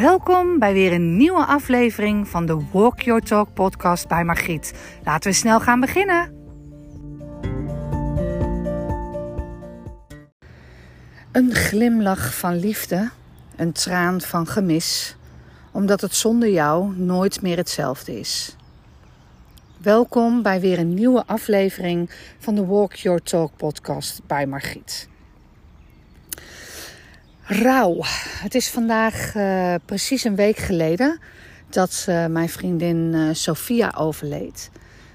Welkom bij weer een nieuwe aflevering van de Walk Your Talk podcast bij Margriet. Laten we snel gaan beginnen. Een glimlach van liefde, een traan van gemis, omdat het zonder jou nooit meer hetzelfde is. Welkom bij weer een nieuwe aflevering van de Walk Your Talk podcast bij Margriet. Rouw. Het is vandaag uh, precies een week geleden dat uh, mijn vriendin uh, Sophia overleed.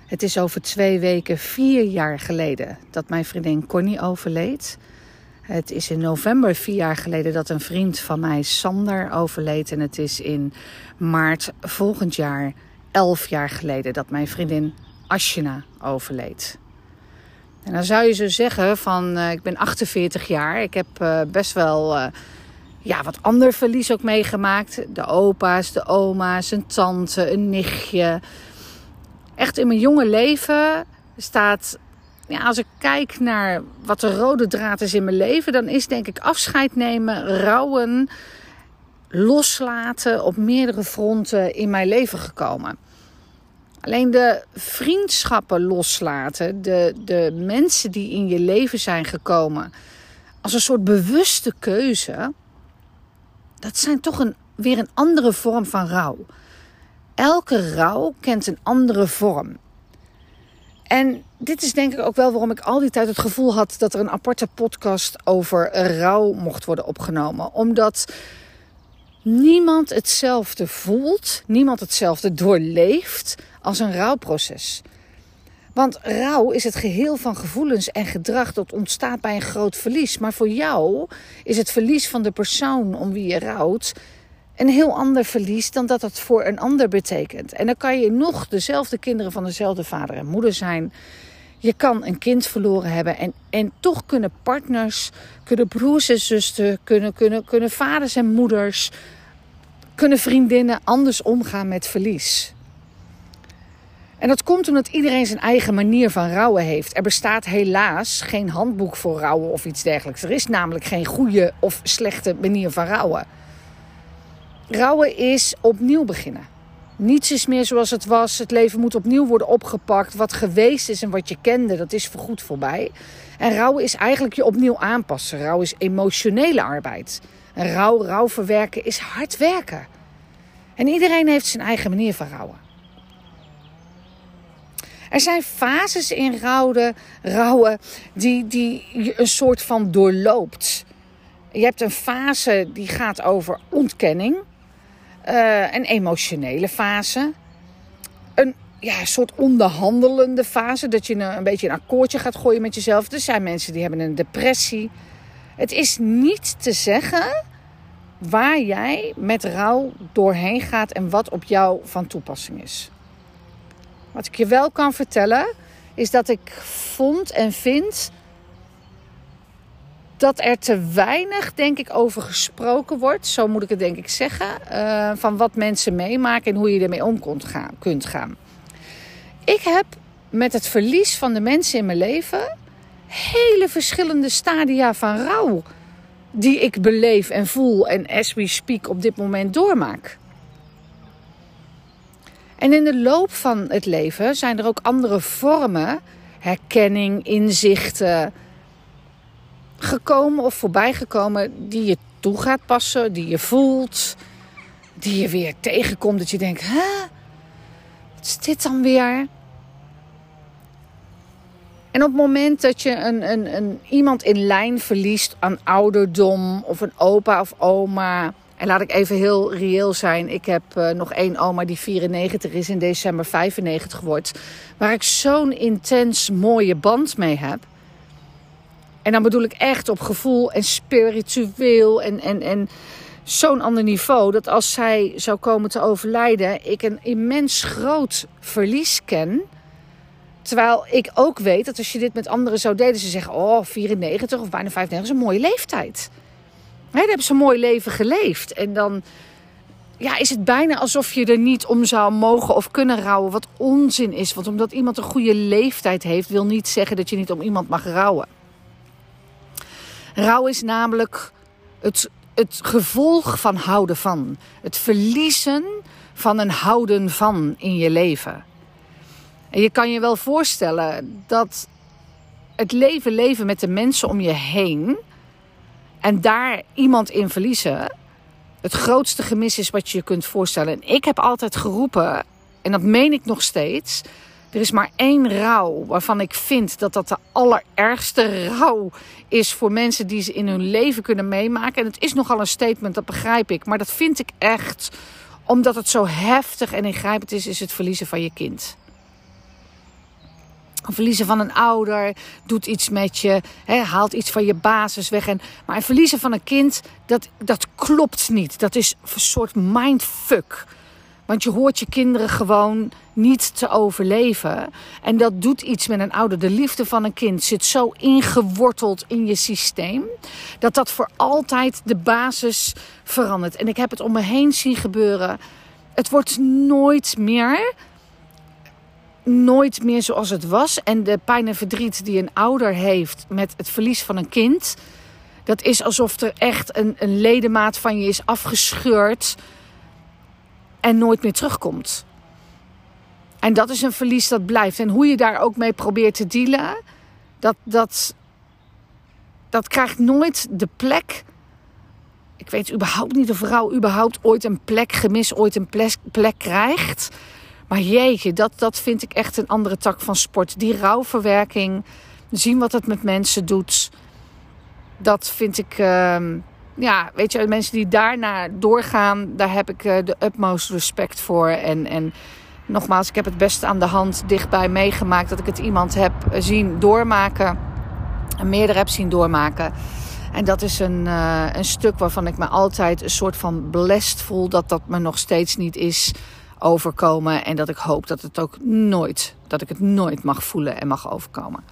Het is over twee weken vier jaar geleden dat mijn vriendin Connie overleed. Het is in november vier jaar geleden dat een vriend van mij, Sander, overleed. En het is in maart volgend jaar elf jaar geleden dat mijn vriendin Ashina overleed. En dan zou je zo zeggen van, uh, ik ben 48 jaar. Ik heb uh, best wel uh, ja, wat ander verlies ook meegemaakt. De opa's, de oma's, een tante, een nichtje. Echt in mijn jonge leven staat, ja, als ik kijk naar wat de rode draad is in mijn leven, dan is denk ik afscheid nemen, rouwen, loslaten op meerdere fronten in mijn leven gekomen. Alleen de vriendschappen loslaten, de, de mensen die in je leven zijn gekomen, als een soort bewuste keuze, dat zijn toch een, weer een andere vorm van rouw. Elke rouw kent een andere vorm. En dit is denk ik ook wel waarom ik al die tijd het gevoel had dat er een aparte podcast over rouw mocht worden opgenomen. Omdat niemand hetzelfde voelt, niemand hetzelfde doorleeft als een rouwproces. Want rouw is het geheel van gevoelens en gedrag dat ontstaat bij een groot verlies. Maar voor jou is het verlies van de persoon om wie je rouwt een heel ander verlies dan dat het voor een ander betekent. En dan kan je nog dezelfde kinderen van dezelfde vader en moeder zijn. Je kan een kind verloren hebben en, en toch kunnen partners, kunnen broers en zusters, kunnen, kunnen, kunnen vaders en moeders, kunnen vriendinnen anders omgaan met verlies. En dat komt omdat iedereen zijn eigen manier van rouwen heeft. Er bestaat helaas geen handboek voor rouwen of iets dergelijks. Er is namelijk geen goede of slechte manier van rouwen. Rouwen is opnieuw beginnen. Niets is meer zoals het was. Het leven moet opnieuw worden opgepakt. Wat geweest is en wat je kende, dat is voorgoed voorbij. En rouwen is eigenlijk je opnieuw aanpassen. Rouw is emotionele arbeid. Rouw, rouw verwerken is hard werken. En iedereen heeft zijn eigen manier van rouwen. Er zijn fases in rouwen, rouwen die, die je een soort van doorloopt. Je hebt een fase die gaat over ontkenning. Uh, een emotionele fase. Een ja, soort onderhandelende fase. Dat je een, een beetje een akkoordje gaat gooien met jezelf. Er zijn mensen die hebben een depressie. Het is niet te zeggen waar jij met rouw doorheen gaat en wat op jou van toepassing is. Wat ik je wel kan vertellen, is dat ik vond en vind dat er te weinig, denk ik, over gesproken wordt. Zo moet ik het, denk ik, zeggen. Uh, van wat mensen meemaken en hoe je ermee om kunt gaan, kunt gaan. Ik heb met het verlies van de mensen in mijn leven hele verschillende stadia van rouw. Die ik beleef en voel en as we speak op dit moment doormaak. En in de loop van het leven zijn er ook andere vormen, herkenning, inzichten, gekomen of voorbijgekomen die je toe gaat passen, die je voelt, die je weer tegenkomt dat je denkt, hè, wat is dit dan weer? En op het moment dat je een, een, een, iemand in lijn verliest aan ouderdom of een opa of oma en laat ik even heel reëel zijn. Ik heb uh, nog één oma die 94 is in december 95 wordt. Waar ik zo'n intens mooie band mee heb. En dan bedoel ik echt op gevoel en spiritueel en, en, en zo'n ander niveau. Dat als zij zou komen te overlijden, ik een immens groot verlies ken. Terwijl ik ook weet dat als je dit met anderen zou delen, ze zeggen: Oh, 94 of bijna 95 is een mooie leeftijd. Dan hebben ze een mooi leven geleefd. En dan ja, is het bijna alsof je er niet om zou mogen of kunnen rouwen. Wat onzin is. Want omdat iemand een goede leeftijd heeft, wil niet zeggen dat je niet om iemand mag rouwen. Rouw is namelijk het het gevolg van houden van. Het verliezen van een houden van in je leven. En je kan je wel voorstellen dat het leven leven met de mensen om je heen en daar iemand in verliezen het grootste gemis is wat je je kunt voorstellen. En ik heb altijd geroepen, en dat meen ik nog steeds. Er is maar één rouw waarvan ik vind dat dat de allerergste rouw is voor mensen die ze in hun leven kunnen meemaken. En het is nogal een statement, dat begrijp ik. Maar dat vind ik echt, omdat het zo heftig en ingrijpend is, is het verliezen van je kind. Verliezen van een ouder doet iets met je, haalt iets van je basis weg. En, maar verliezen van een kind, dat, dat klopt niet. Dat is een soort mindfuck. Want je hoort je kinderen gewoon niet te overleven. En dat doet iets met een ouder. De liefde van een kind zit zo ingeworteld in je systeem. Dat dat voor altijd de basis verandert. En ik heb het om me heen zien gebeuren. Het wordt nooit meer nooit meer zoals het was. En de pijn en verdriet die een ouder heeft met het verlies van een kind. Dat is alsof er echt een, een ledemaat van je is afgescheurd. En nooit meer terugkomt. En dat is een verlies dat blijft. En hoe je daar ook mee probeert te dealen. Dat, dat, dat krijgt nooit de plek. Ik weet überhaupt niet of vrouw überhaupt ooit een plek, gemis ooit een plek, krijgt. Maar jeetje, dat, dat vind ik echt een andere tak van sport. Die rouwverwerking, zien wat het met mensen doet. Dat vind ik, uh, ja, weet je, mensen die daarna doorgaan, daar heb ik uh, de utmost respect voor. En, en nogmaals, ik heb het best aan de hand dichtbij meegemaakt dat ik het iemand heb zien doormaken. En meerdere heb zien doormaken. En dat is een, uh, een stuk waarvan ik me altijd een soort van blessed voel dat dat me nog steeds niet is overkomen. En dat ik hoop dat het ook nooit, dat ik het nooit mag voelen en mag overkomen.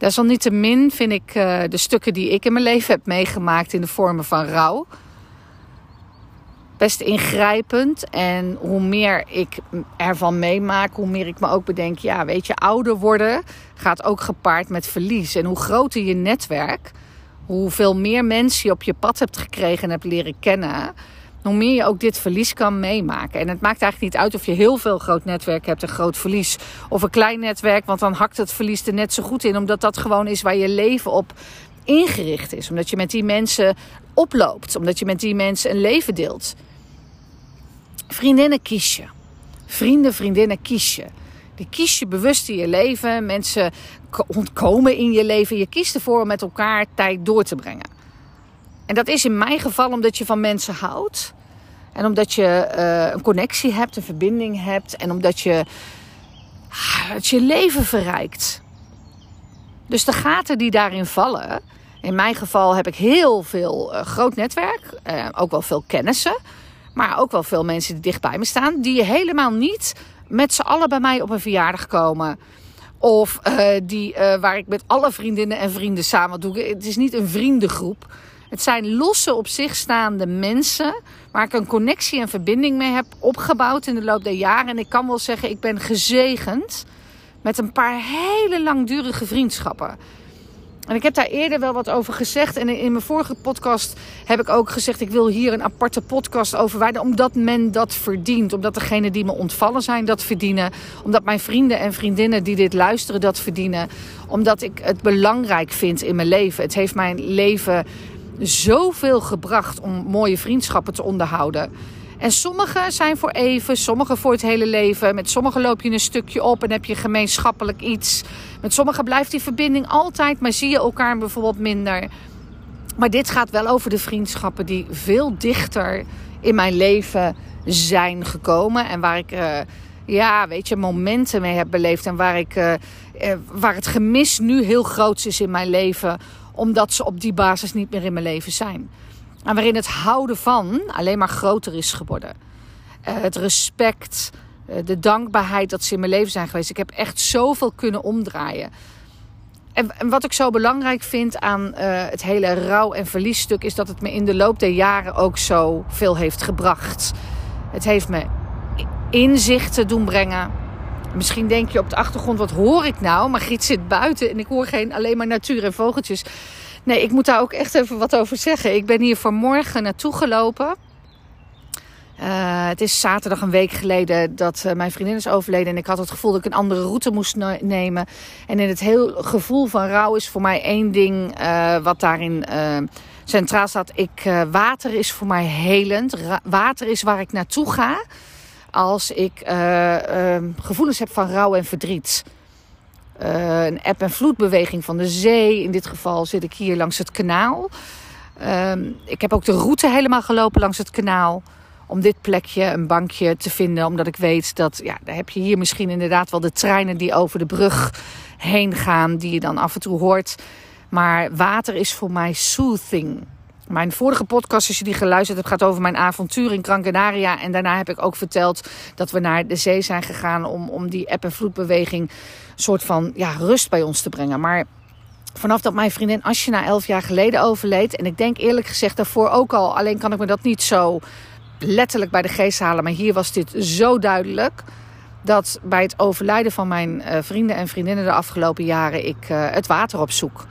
Desalniettemin vind ik uh, de stukken die ik in mijn leven heb meegemaakt in de vormen van rouw best ingrijpend. En hoe meer ik ervan meemaak, hoe meer ik me ook bedenk: ja, weet je, ouder worden gaat ook gepaard met verlies. En hoe groter je netwerk, hoeveel meer mensen je op je pad hebt gekregen en hebt leren kennen hoe meer je ook dit verlies kan meemaken. En het maakt eigenlijk niet uit of je heel veel groot netwerk hebt, een groot verlies, of een klein netwerk, want dan hakt het verlies er net zo goed in, omdat dat gewoon is waar je leven op ingericht is. Omdat je met die mensen oploopt, omdat je met die mensen een leven deelt. Vriendinnen kies je. Vrienden, vriendinnen kies je. Die kies je bewust in je leven. Mensen ontkomen in je leven. Je kiest ervoor om met elkaar tijd door te brengen. En dat is in mijn geval omdat je van mensen houdt. En omdat je uh, een connectie hebt, een verbinding hebt. En omdat je het je leven verrijkt. Dus de gaten die daarin vallen. In mijn geval heb ik heel veel uh, groot netwerk. Uh, ook wel veel kennissen. Maar ook wel veel mensen die dicht bij me staan. Die helemaal niet met z'n allen bij mij op een verjaardag komen. Of die, waar ik met alle vriendinnen en vrienden samen doe. Het is niet een vriendengroep. Het zijn losse op zich staande mensen waar ik een connectie en verbinding mee heb opgebouwd in de loop der jaren. En ik kan wel zeggen, ik ben gezegend met een paar hele langdurige vriendschappen. En ik heb daar eerder wel wat over gezegd. En in mijn vorige podcast heb ik ook gezegd: ik wil hier een aparte podcast over wijden. Omdat men dat verdient. Omdat degenen die me ontvallen zijn dat verdienen. Omdat mijn vrienden en vriendinnen die dit luisteren dat verdienen. Omdat ik het belangrijk vind in mijn leven. Het heeft mijn leven zoveel gebracht om mooie vriendschappen te onderhouden. En sommige zijn voor even, sommige voor het hele leven. Met sommige loop je een stukje op en heb je gemeenschappelijk iets. Met sommige blijft die verbinding altijd, maar zie je elkaar bijvoorbeeld minder. Maar dit gaat wel over de vriendschappen die veel dichter in mijn leven zijn gekomen. En waar ik, uh, ja, weet je, momenten mee heb beleefd. En waar, ik, uh, waar het gemis nu heel groot is in mijn leven omdat ze op die basis niet meer in mijn leven zijn. En waarin het houden van alleen maar groter is geworden. Uh, het respect, uh, de dankbaarheid dat ze in mijn leven zijn geweest. Ik heb echt zoveel kunnen omdraaien. En, wat ik zo belangrijk vind aan uh, het hele rouw- en verliesstuk... is dat het me in de loop der jaren ook zo veel heeft gebracht. Het heeft me inzichten doen brengen. Misschien denk je op de achtergrond, wat hoor ik nou? Maar Griet zit buiten en ik hoor geen alleen maar natuur en vogeltjes. Nee, ik moet daar ook echt even wat over zeggen. Ik ben hier vanmorgen naartoe gelopen. Uh, het is zaterdag een week geleden dat uh, mijn vriendin is overleden. En ik had het gevoel dat ik een andere route moest nemen. En in het heel gevoel van rouw is voor mij één ding uh, wat daarin centraal staat. Ik, water is voor mij helend. Water is waar ik naartoe ga als ik gevoelens heb van rouw en verdriet. een eb- en vloedbeweging van de zee. In dit geval zit ik hier langs het kanaal. ik heb ook de route helemaal gelopen langs het kanaal om dit plekje, een bankje te vinden. Omdat ik weet dat, ja, daar heb je hier misschien inderdaad wel de treinen die over de brug heen gaan. Die je dan af en toe hoort. Maar water is voor mij soothing. Mijn vorige podcast, als je die geluisterd hebt, gaat over mijn avontuur in Gran. En daarna heb ik ook verteld dat we naar de zee zijn gegaan om, om die eb- en vloedbeweging soort van ja, rust bij ons te brengen. Maar vanaf dat mijn vriendin Asje elf jaar geleden overleed. En ik denk eerlijk gezegd daarvoor ook al. Alleen kan ik me dat niet zo letterlijk bij de geest halen. Maar hier was dit zo duidelijk. Dat bij het overlijden van mijn uh, vrienden en vriendinnen de afgelopen jaren ik uh, het water opzoek.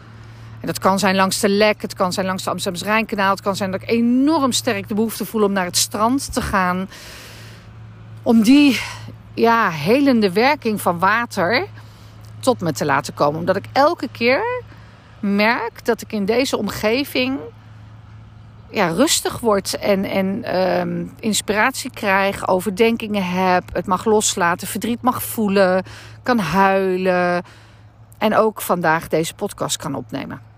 En dat kan zijn langs de Lek, het kan zijn langs de Amsterdamse Rijnkanaal. Het kan zijn dat ik enorm sterk de behoefte voel om naar het strand te gaan. Om die ja, helende werking van water tot me te laten komen. Omdat ik elke keer merk dat ik in deze omgeving ja, rustig word en, en um, inspiratie krijg, overdenkingen heb, het mag loslaten, verdriet mag voelen, kan huilen en ook vandaag deze podcast kan opnemen.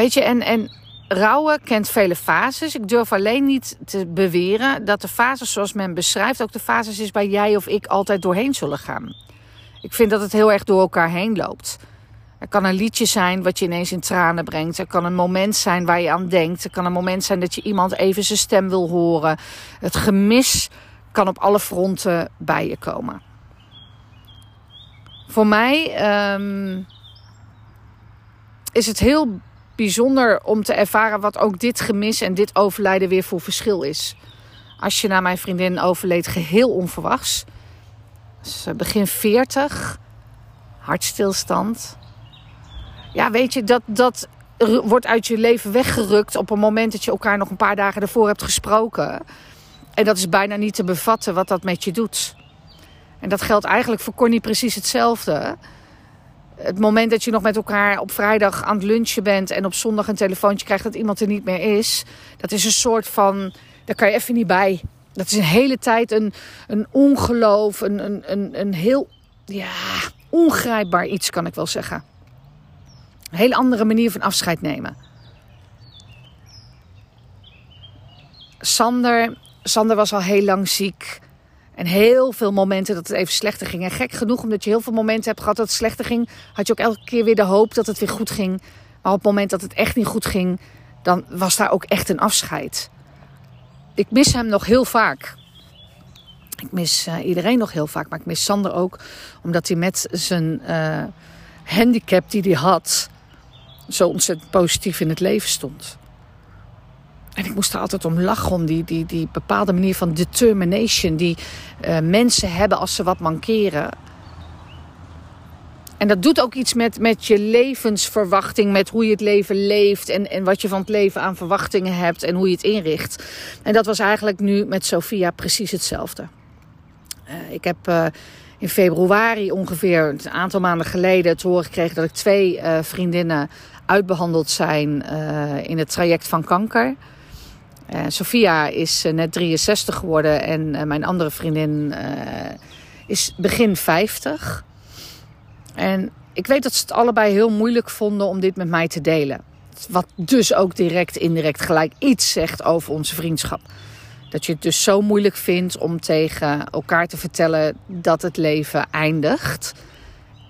Weet je, en, en rouwen kent vele fases. Ik durf alleen niet te beweren dat de fases zoals men beschrijft ook de fases is waar jij of ik altijd doorheen zullen gaan. Ik vind dat het heel erg door elkaar heen loopt. Er kan een liedje zijn wat je ineens in tranen brengt. Er kan een moment zijn waar je aan denkt. Er kan een moment zijn dat je iemand even zijn stem wil horen. Het gemis kan op alle fronten bij je komen. Voor mij um, is het heel bijzonder om te ervaren wat ook dit gemis en dit overlijden weer voor verschil is. Als je naar mijn vriendin overleed geheel onverwachts. begin 40, hartstilstand ja, weet je, dat, dat wordt uit je leven weggerukt op een moment dat je elkaar nog een paar dagen ervoor hebt gesproken. En dat is bijna niet te bevatten wat dat met je doet. En dat geldt eigenlijk voor Connie precies hetzelfde. Het moment dat je nog met elkaar op vrijdag aan het lunchen bent en op zondag een telefoontje krijgt dat iemand er niet meer is, dat is een soort van. Daar kan je even niet bij. Dat is een hele tijd een, een ongeloof, een, een, een, een heel ja, ongrijpbaar iets, kan ik wel zeggen. Een hele andere manier van afscheid nemen. Sander, Sander was al heel lang ziek. En heel veel momenten dat het even slechter ging. En gek genoeg, omdat je heel veel momenten hebt gehad dat het slechter ging, had je ook elke keer weer de hoop dat het weer goed ging. Maar op het moment dat het echt niet goed ging, dan was daar ook echt een afscheid. Ik mis hem nog heel vaak. Ik mis uh, iedereen nog heel vaak, maar ik mis Sander ook, omdat hij met zijn uh, handicap die hij had, zo ontzettend positief in het leven stond. En ik moest er altijd om lachen, om die, die, die bepaalde manier van determination die uh, mensen hebben als ze wat mankeren. En dat doet ook iets met, met je levensverwachting, met hoe je het leven leeft en, en wat je van het leven aan verwachtingen hebt en hoe je het inricht. En dat was eigenlijk nu met Sophia precies hetzelfde. Uh, ik heb uh, in februari ongeveer, een aantal maanden geleden, te horen gekregen dat ik twee vriendinnen uitbehandeld zijn in het traject van kanker. Uh, Sophia is uh, net 63 geworden en mijn andere vriendin is begin 50. En ik weet dat ze het allebei heel moeilijk vonden om dit met mij te delen. Wat dus ook direct, indirect gelijk iets zegt over onze vriendschap. Dat je het dus zo moeilijk vindt om tegen elkaar te vertellen dat het leven eindigt.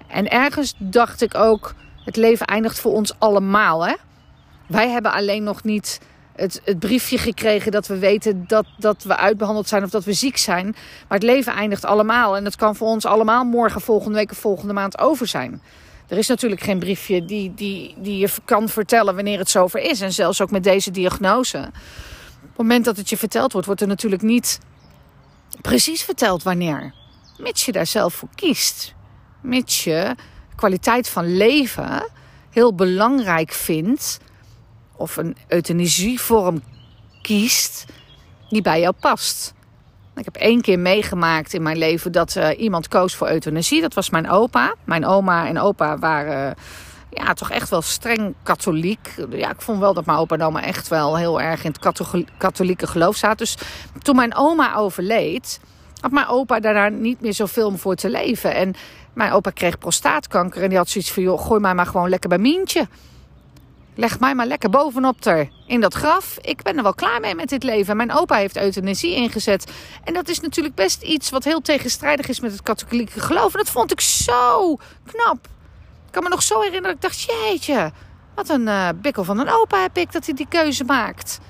En ergens dacht ik ook, het leven eindigt voor ons allemaal. Hè? Wij hebben alleen nog niet het, het, briefje gekregen dat we weten dat, dat we uitbehandeld zijn of dat we ziek zijn. Maar het leven eindigt allemaal. En dat kan voor ons allemaal morgen, volgende week of volgende maand over zijn. Er is natuurlijk geen briefje die, die, die je kan vertellen wanneer het zover is. En zelfs ook met deze diagnose. Op het moment dat het je verteld wordt, wordt er natuurlijk niet precies verteld wanneer. Mits je daar zelf voor kiest. Mits je kwaliteit van leven heel belangrijk vindt, of een euthanasievorm kiest die bij jou past. Ik heb één keer meegemaakt in mijn leven dat uh, iemand koos voor euthanasie. Dat was mijn opa. Mijn oma en opa waren ja, toch echt wel streng katholiek. Ja, ik vond wel dat mijn opa en oma echt wel heel erg in het katholieke geloof zaten. Dus toen mijn oma overleed, had mijn opa daarna niet meer zoveel voor te leven. En mijn opa kreeg prostaatkanker en die had zoiets van... joh, gooi mij maar gewoon lekker bij Mientje. Leg mij maar lekker bovenop er in dat graf. Ik ben er wel klaar mee met dit leven. Mijn opa heeft euthanasie ingezet. En dat is natuurlijk best iets wat heel tegenstrijdig is met het katholieke geloof. En dat vond ik zo knap. Ik kan me nog zo herinneren dat ik dacht, jeetje, wat een uh, bikkel van een opa heb ik dat hij die keuze maakt.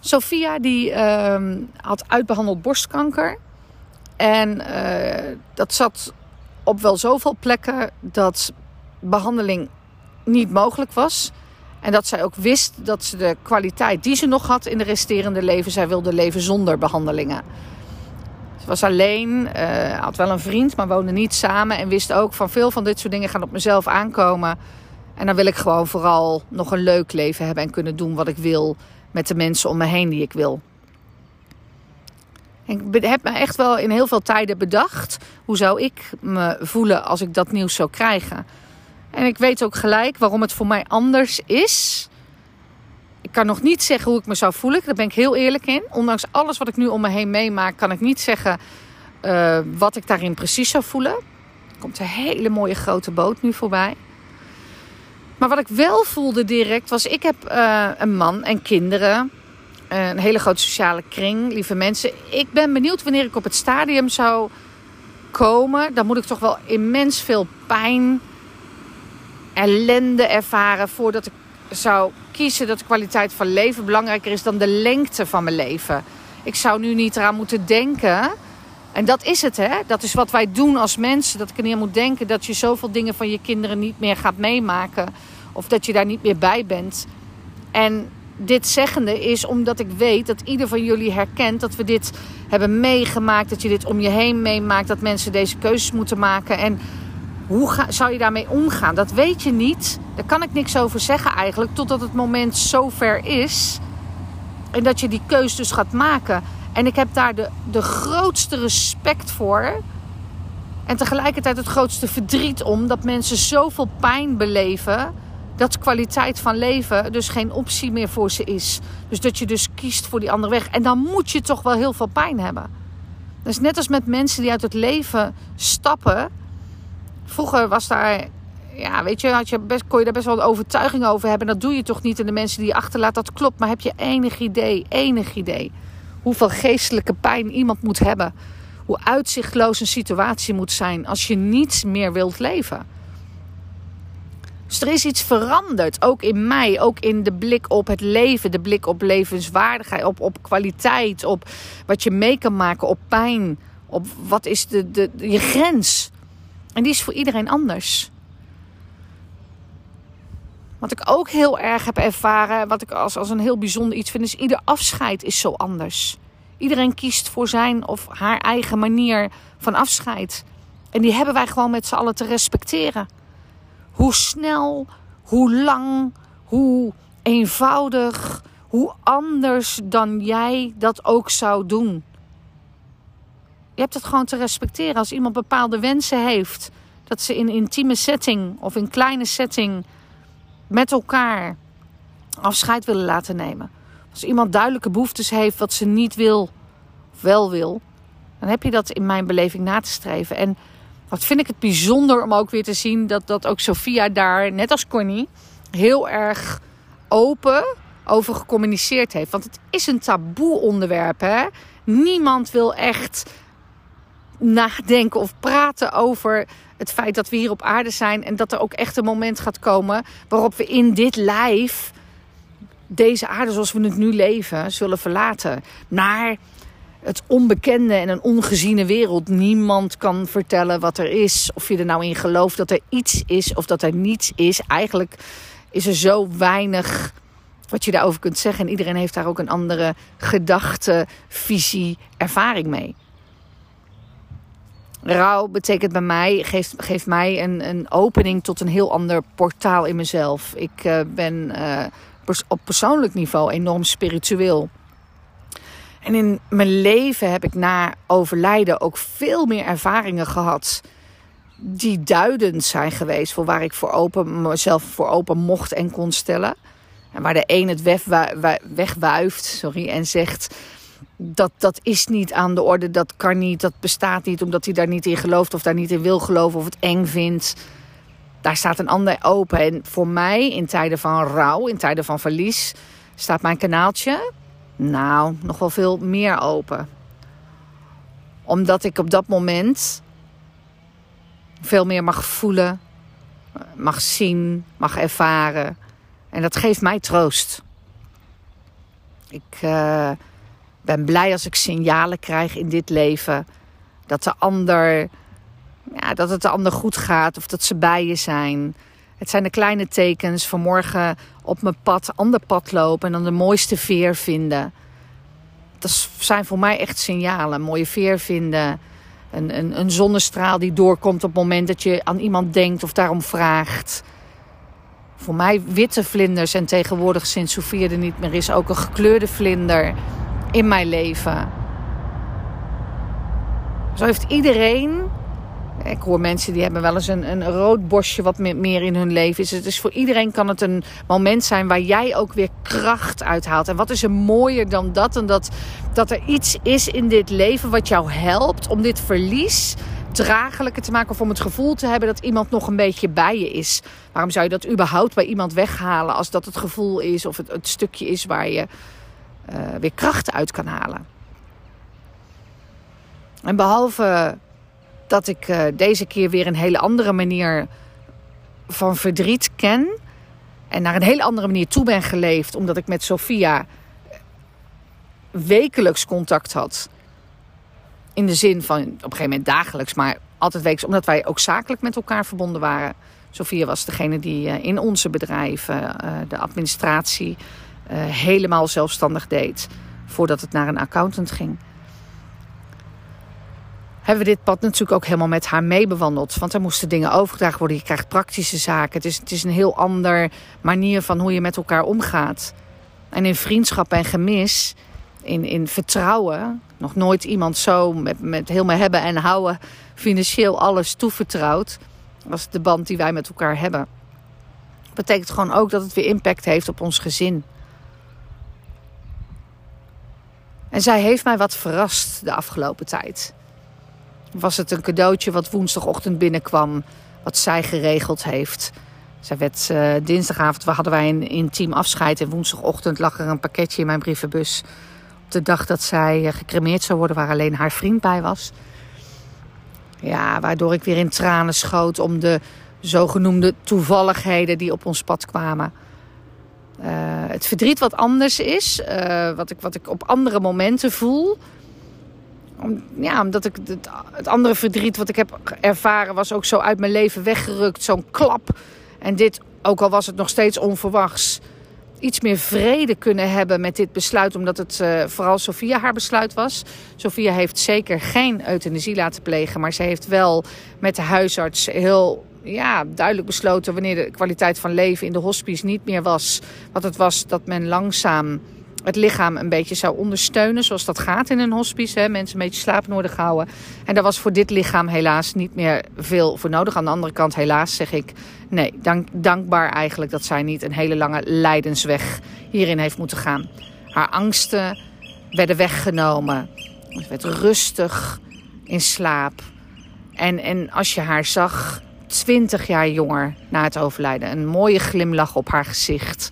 Sophia die uh, had uitbehandeld borstkanker. En uh, dat zat op wel zoveel plekken dat behandeling niet mogelijk was. En dat zij ook wist dat ze de kwaliteit die ze nog had in de resterende leven, zij wilde leven zonder behandelingen. Ze was alleen, uh, had wel een vriend, maar woonde niet samen. En wist ook van veel van dit soort dingen gaan op mezelf aankomen. En dan wil ik gewoon vooral nog een leuk leven hebben en kunnen doen wat ik wil met de mensen om me heen die ik wil. ik heb me echt wel in heel veel tijden bedacht. Hoe zou ik me voelen als ik dat nieuws zou krijgen? En ik weet ook gelijk waarom het voor mij anders is. Ik kan nog niet zeggen hoe ik me zou voelen. Daar ben ik heel eerlijk in. Ondanks alles wat ik nu om me heen meemaak, kan ik niet zeggen uh, wat ik daarin precies zou voelen. Er komt een hele mooie grote boot nu voorbij. Maar wat ik wel voelde direct was: ik heb uh, een man en kinderen. Een hele grote sociale kring, lieve mensen. Ik ben benieuwd wanneer ik op het stadium zou komen. Dan moet ik toch wel immens veel pijn ellende ervaren voordat ik zou kiezen dat de kwaliteit van leven belangrijker is dan de lengte van mijn leven. Ik zou nu niet eraan moeten denken. En dat is het, hè? Dat is wat wij doen als mensen. Dat ik er niet moet denken dat je zoveel dingen van je kinderen niet meer gaat meemaken. Of dat je daar niet meer bij bent. En dit zeggende is omdat ik weet dat ieder van jullie herkent dat we dit hebben meegemaakt. Dat je dit om je heen meemaakt. Dat mensen deze keuzes moeten maken. En hoe zou je daarmee omgaan? Dat weet je niet. Daar kan ik niks over zeggen eigenlijk. Totdat het moment zover is. En dat je die keus dus gaat maken. En ik heb daar de, de grootste respect voor. En tegelijkertijd het grootste verdriet om. Dat mensen zoveel pijn beleven. Dat kwaliteit van leven dus geen optie meer voor ze is. Dus dat je dus kiest voor die andere weg. En dan moet je toch wel heel veel pijn hebben. Dat is net als met mensen die uit het leven stappen Vroeger was daar, ja, weet je, had je best, kon je daar best wel een overtuiging over hebben. Dat doe je toch niet. En de mensen die je achterlaat, dat klopt. Maar heb je enig idee, enig idee, hoeveel geestelijke pijn iemand moet hebben? Hoe uitzichtloos een situatie moet zijn als je niets meer wilt leven? Dus er is iets veranderd, ook in mij, ook in de blik op het leven, de blik op levenswaardigheid, op, op kwaliteit, op wat je mee kan maken, op pijn, op wat is de, de, je grens. En die is voor iedereen anders. Wat ik ook heel erg heb ervaren, wat ik als, als een heel bijzonder iets vind, is ieder afscheid is zo anders. Iedereen kiest voor zijn of haar eigen manier van afscheid. En die hebben wij gewoon met z'n allen te respecteren. Hoe snel, hoe lang, hoe eenvoudig, hoe anders dan jij dat ook zou doen. Je hebt het gewoon te respecteren. Als iemand bepaalde wensen heeft, dat ze in intieme setting of in kleine setting met elkaar afscheid willen laten nemen. Als iemand duidelijke behoeftes heeft wat ze niet wil of wel wil, dan heb je dat in mijn beleving na te streven. En wat vind ik het bijzonder om ook weer te zien dat, dat ook Sophia daar, net als Connie, heel erg open over gecommuniceerd heeft. Want het is een taboe onderwerp. Hè? Niemand wil echt nadenken of praten over het feit dat we hier op aarde zijn en dat er ook echt een moment gaat komen waarop we in dit lijf deze aarde zoals we het nu leven zullen verlaten. Naar het onbekende en een ongeziene wereld. Niemand kan vertellen wat er is. Of je er nou in gelooft dat er iets is of dat er niets is. Eigenlijk is er zo weinig wat je daarover kunt zeggen. En iedereen heeft daar ook een andere gedachte, visie, ervaring mee. Rouw betekent bij mij, geeft, geeft mij een, een opening tot een heel ander portaal in mezelf. Ik uh, ben pers op persoonlijk niveau enorm spiritueel. En in mijn leven heb ik na overlijden ook veel meer ervaringen gehad. Die duidend zijn geweest voor waar ik voor open, mezelf voor open mocht en kon stellen. En waar de een het wegwuift sorry, en zegt dat, dat is niet aan de orde, dat kan niet, dat bestaat niet, omdat hij daar niet in gelooft of daar niet in wil geloven of het eng vindt. Daar staat een ander open. En voor mij, in tijden van rouw, in tijden van verlies, staat mijn kanaaltje, nou, nog wel veel meer open. Omdat ik op dat moment veel meer mag voelen, mag zien, mag ervaren. En dat geeft mij troost. Ik. Uh, ben blij als ik signalen krijg in dit leven. Dat de ander, ja, dat het de ander goed gaat of dat ze bij je zijn. Het zijn de kleine tekens. Vanmorgen op mijn pad, ander pad lopen en dan de mooiste veer vinden. Dat zijn voor mij echt signalen. mooie veer vinden. Een, een, een zonnestraal die doorkomt op het moment dat je aan iemand denkt of daarom vraagt. Voor mij witte vlinders en tegenwoordig sinds Sofia er niet meer is ook een gekleurde vlinder in mijn leven. Zo heeft iedereen. Ik hoor mensen die hebben wel eens een, een rood bosje wat meer in hun leven is. Dus voor iedereen kan het een moment zijn waar jij ook weer kracht uithaalt. En wat is er mooier dan dat? En dat, dat er iets is in dit leven wat jou helpt om dit verlies draaglijker te maken. Of om het gevoel te hebben dat iemand nog een beetje bij je is. Waarom zou je dat überhaupt bij iemand weghalen als dat het gevoel is of het, het stukje is waar je uh, weer krachten uit kan halen. En behalve dat ik uh, deze keer weer een hele andere manier van verdriet ken. En naar een hele andere manier toe ben geleefd. Omdat ik met Sophia wekelijks contact had. In de zin van op een gegeven moment dagelijks, maar altijd wekelijks. Omdat wij ook zakelijk met elkaar verbonden waren. Sophia was degene die in onze bedrijven de administratie helemaal zelfstandig deed. Voordat het naar een accountant ging. Hebben we dit pad natuurlijk ook helemaal met haar meebewandeld. Want er moesten dingen overgedragen worden. Je krijgt praktische zaken. Het is, het is een heel ander manier van hoe je met elkaar omgaat. En in vriendschap en gemis, in, in vertrouwen. Nog nooit iemand zo met, met heel hebben en houden financieel alles toevertrouwd. Was de band die wij met elkaar hebben. Dat betekent gewoon ook dat het weer impact heeft op ons gezin. En zij heeft mij wat verrast de afgelopen tijd. Was het een cadeautje wat woensdagochtend binnenkwam, wat zij geregeld heeft? Zij werd uh, dinsdagavond, we hadden wij een intiem afscheid. En woensdagochtend lag er een pakketje in mijn brievenbus. Op de dag dat zij uh, gecremeerd zou worden, waar alleen haar vriend bij was. Ja, waardoor ik weer in tranen schoot om de zogenoemde toevalligheden die op ons pad kwamen. Uh, het verdriet wat anders is, uh, wat, ik, wat ik op andere momenten voel. Om, ja, omdat ik het, het, andere verdriet wat ik heb ervaren was ook zo uit mijn leven weggerukt. Zo'n klap. En dit, ook al was het nog steeds onverwachts, iets meer vrede kunnen hebben met dit besluit. Omdat het uh, vooral Sofia haar besluit was. Sofia heeft zeker geen euthanasie laten plegen. Maar ze heeft wel met de huisarts heel ja, duidelijk besloten wanneer de kwaliteit van leven in de hospice niet meer was wat het was dat men langzaam het lichaam een beetje zou ondersteunen, zoals dat gaat in een hospice. Hè? Mensen een beetje nodig houden. En daar was voor dit lichaam helaas niet meer veel voor nodig. Aan de andere kant, helaas zeg ik, nee, dank, dankbaar eigenlijk dat zij niet een hele lange lijdensweg hierin heeft moeten gaan. Haar angsten werden weggenomen. Ze werd rustig in slaap. En, en als je haar zag, 20 jaar jonger na het overlijden. Een mooie glimlach op haar gezicht.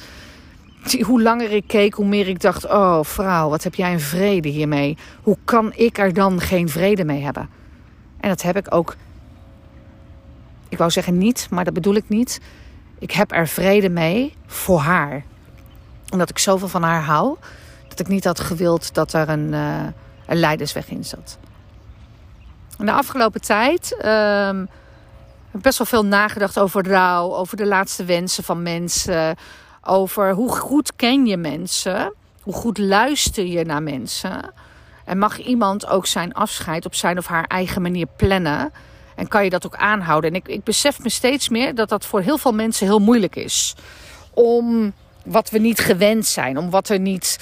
Hoe langer ik keek, hoe meer ik dacht: Oh, vrouw, wat heb jij een vrede hiermee? Hoe kan ik er dan geen vrede mee hebben? En dat heb ik ook. Ik wou zeggen niet, maar dat bedoel ik niet. Ik heb er vrede mee voor haar. Omdat ik zoveel van haar hou, dat ik niet had gewild dat er een, uh, een leidersweg in zat. En de afgelopen tijd. Uh, heb best wel veel nagedacht over rouw, over de laatste wensen van mensen, over hoe goed ken je mensen, hoe goed luister je naar mensen En mag iemand ook zijn afscheid op zijn of haar eigen manier plannen? En kan je dat ook aanhouden? En ik, ik besef me steeds meer dat dat voor heel veel mensen heel moeilijk is. Om wat we niet gewend zijn, om wat er niet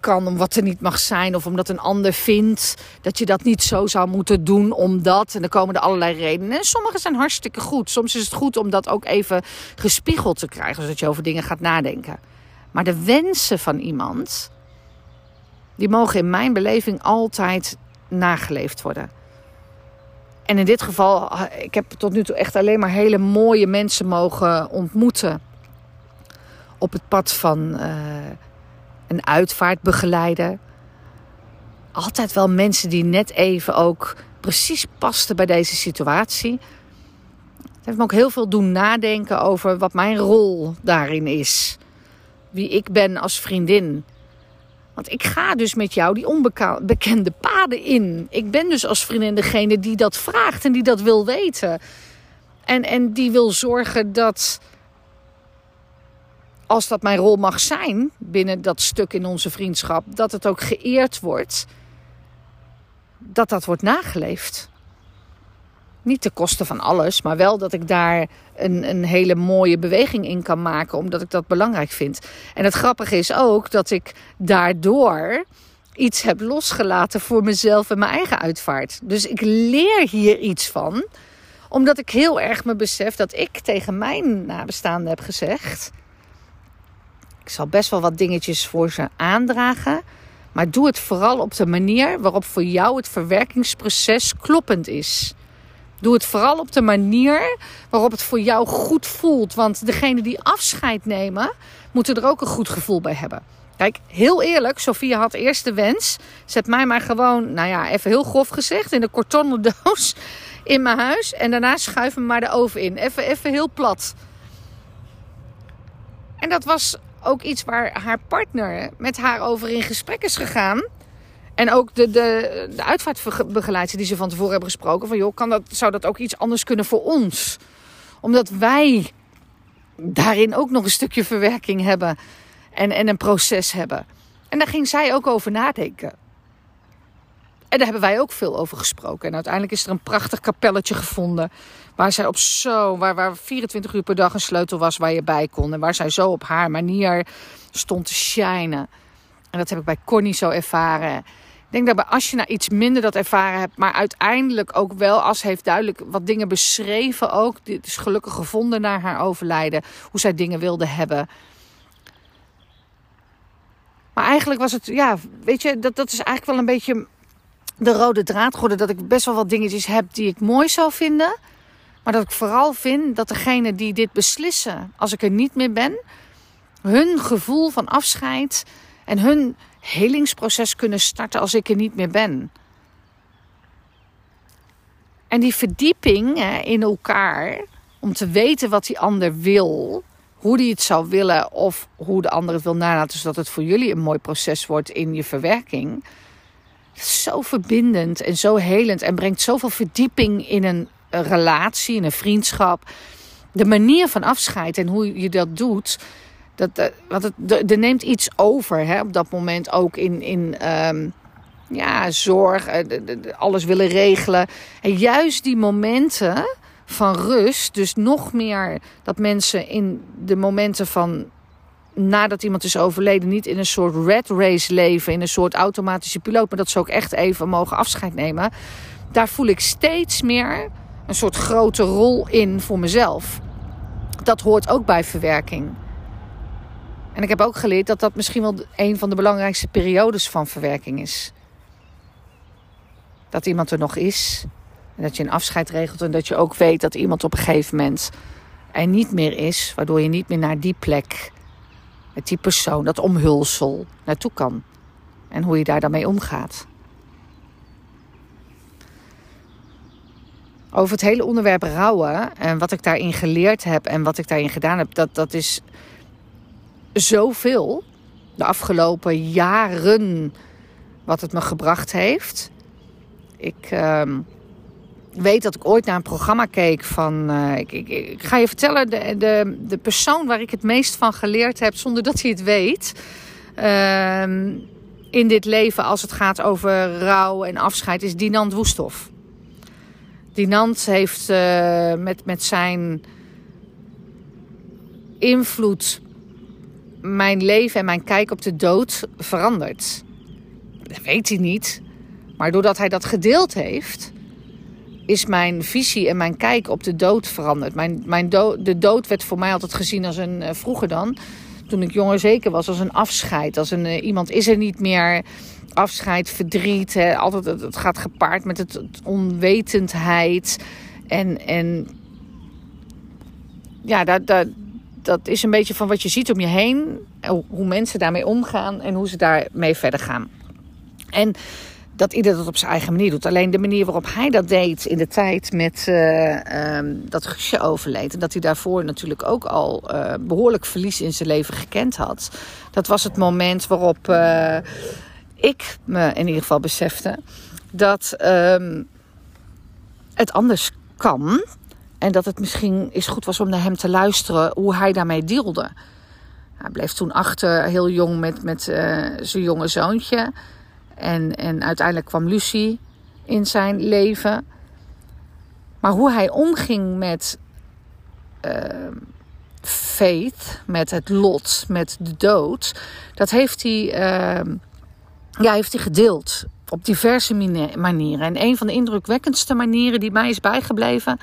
kan, om wat er niet mag zijn, of omdat een ander vindt dat je dat niet zo zou moeten doen, omdat. En dan komen er allerlei redenen. En sommige zijn hartstikke goed. Soms is het goed om dat ook even gespiegeld te krijgen, zodat je over dingen gaat nadenken. Maar de wensen van iemand, die mogen in mijn beleving altijd nageleefd worden. En in dit geval, ik heb tot nu toe echt alleen maar hele mooie mensen mogen ontmoeten. Op het pad van uh, een uitvaartbegeleider. Altijd wel mensen die net even ook precies pasten bij deze situatie. Het heeft me ook heel veel doen nadenken over wat mijn rol daarin is. Wie ik ben als vriendin. Want ik ga dus met jou die onbekende paden in. Ik ben dus als vriendin degene die dat vraagt en die dat wil weten. En, en die wil zorgen dat, als dat mijn rol mag zijn binnen dat stuk in onze vriendschap, dat het ook geëerd wordt. Dat dat wordt nageleefd. Niet ten koste van alles, maar wel dat ik daar een, een hele mooie beweging in kan maken, omdat ik dat belangrijk vind. En het grappige is ook dat ik daardoor iets heb losgelaten voor mezelf en mijn eigen uitvaart. Dus ik leer hier iets van, omdat ik heel erg me besef dat ik tegen mijn nabestaanden heb gezegd: Ik zal best wel wat dingetjes voor ze aandragen. Maar doe het vooral op de manier waarop voor jou het verwerkingsproces kloppend is. Doe het vooral op de manier waarop het voor jou goed voelt. Want degene die afscheid nemen, moeten er ook een goed gevoel bij hebben. Kijk, heel eerlijk, Sofia had eerst de wens. Zet mij maar gewoon, nou ja, even heel grof gezegd, in de kartonnen doos in mijn huis. En daarna schuif me maar de oven in. Even, even heel plat. En dat was ook iets waar haar partner met haar over in gesprek is gegaan. En ook de, de, de uitvaartbegeleiders die ze van tevoren hebben gesproken. Van joh, kan dat, zou dat ook iets anders kunnen voor ons? Omdat wij daarin ook nog een stukje verwerking hebben. En, en een proces hebben. En daar ging zij ook over nadenken. En daar hebben wij ook veel over gesproken. En uiteindelijk is er een prachtig kapelletje gevonden. Waar zij op zo, waar, waar 24 uur per dag een sleutel was waar je bij kon. En waar zij zo op haar manier stond te shinen. En dat heb ik bij Connie zo ervaren. Ik denk dat als je nou iets minder dat ervaren hebt, maar uiteindelijk ook wel als heeft duidelijk wat dingen beschreven ook. Dit is gelukkig gevonden na haar overlijden, hoe zij dingen wilde hebben. Maar eigenlijk was het, ja, weet je, dat, dat is eigenlijk wel een beetje de rode draad geworden. Dat ik best wel wat dingetjes heb die ik mooi zou vinden. Maar dat ik vooral vind dat degene die dit beslissen, als ik er niet meer ben, hun gevoel van afscheid en hun helingsproces kunnen starten als ik er niet meer ben. En die verdieping in elkaar, om te weten wat die ander wil, hoe die het zou willen of hoe de ander het wil nalaten, zodat het voor jullie een mooi proces wordt in je verwerking. zo verbindend en zo helend en brengt zoveel verdieping in een relatie, in een vriendschap. De manier van afscheid en hoe je dat doet, dat, uh, want het, er neemt iets over hè, op dat moment ook in, in um, ja, zorg, uh, alles willen regelen. En juist die momenten van rust, dus nog meer dat mensen in de momenten van nadat iemand is overleden, niet in een soort red race leven, in een soort automatische piloot, maar dat ze ook echt even mogen afscheid nemen. Daar voel ik steeds meer een soort grote rol in voor mezelf. Dat hoort ook bij verwerking. En ik heb ook geleerd dat dat misschien wel een van de belangrijkste periodes van verwerking is. Dat iemand er nog is. En dat je een afscheid regelt. En dat je ook weet dat iemand op een gegeven moment er niet meer is. Waardoor je niet meer naar die plek, met die persoon, dat omhulsel naartoe kan. En hoe je daar dan mee omgaat. Over het hele onderwerp rouwen en wat ik daarin geleerd heb en wat ik daarin gedaan heb, dat, dat is zoveel de afgelopen jaren wat het me gebracht heeft. Ik uh, weet dat ik ooit naar een programma keek van. Uh, ik, ik, ga je vertellen, de, de, de persoon waar ik het meest van geleerd heb zonder dat hij het weet. Uh, in dit leven als het gaat over rouw en afscheid is Dinant Woesthof. Dinant heeft uh, met, met zijn invloed mijn leven en mijn kijk op de dood veranderd. Dat weet hij niet. Maar doordat hij dat gedeeld heeft, is mijn visie en mijn kijk op de dood veranderd. Mijn, mijn de dood werd voor mij altijd gezien als een, uh, vroeger dan, toen ik jonger zeker was, als een afscheid. Als een, uh, iemand is er niet meer. Afscheid, verdriet. Hè, altijd, het, gaat gepaard met het, onwetendheid. En, en ja, dat, dat, dat is een beetje van wat je ziet om je heen. Hoe mensen daarmee omgaan en hoe ze daarmee verder gaan. En dat ieder dat op zijn eigen manier doet. Alleen de manier waarop hij dat deed in de tijd met uh, um, dat Guusje overleed. En dat hij daarvoor natuurlijk ook al uh, behoorlijk verlies in zijn leven gekend had. Dat was het moment waarop ik me in ieder geval besefte dat um, het anders kan. En dat het misschien eens goed was om naar hem te luisteren hoe hij daarmee deelde. Hij bleef toen achter, heel jong, met, met zijn jonge zoontje. En, en uiteindelijk kwam Lucie in zijn leven. Maar hoe hij omging met uh, faith, met het lot, met de dood, dat heeft hij, uh, ja, heeft hij gedeeld op diverse manieren. En een van de indrukwekkendste manieren die mij is bijgebleven,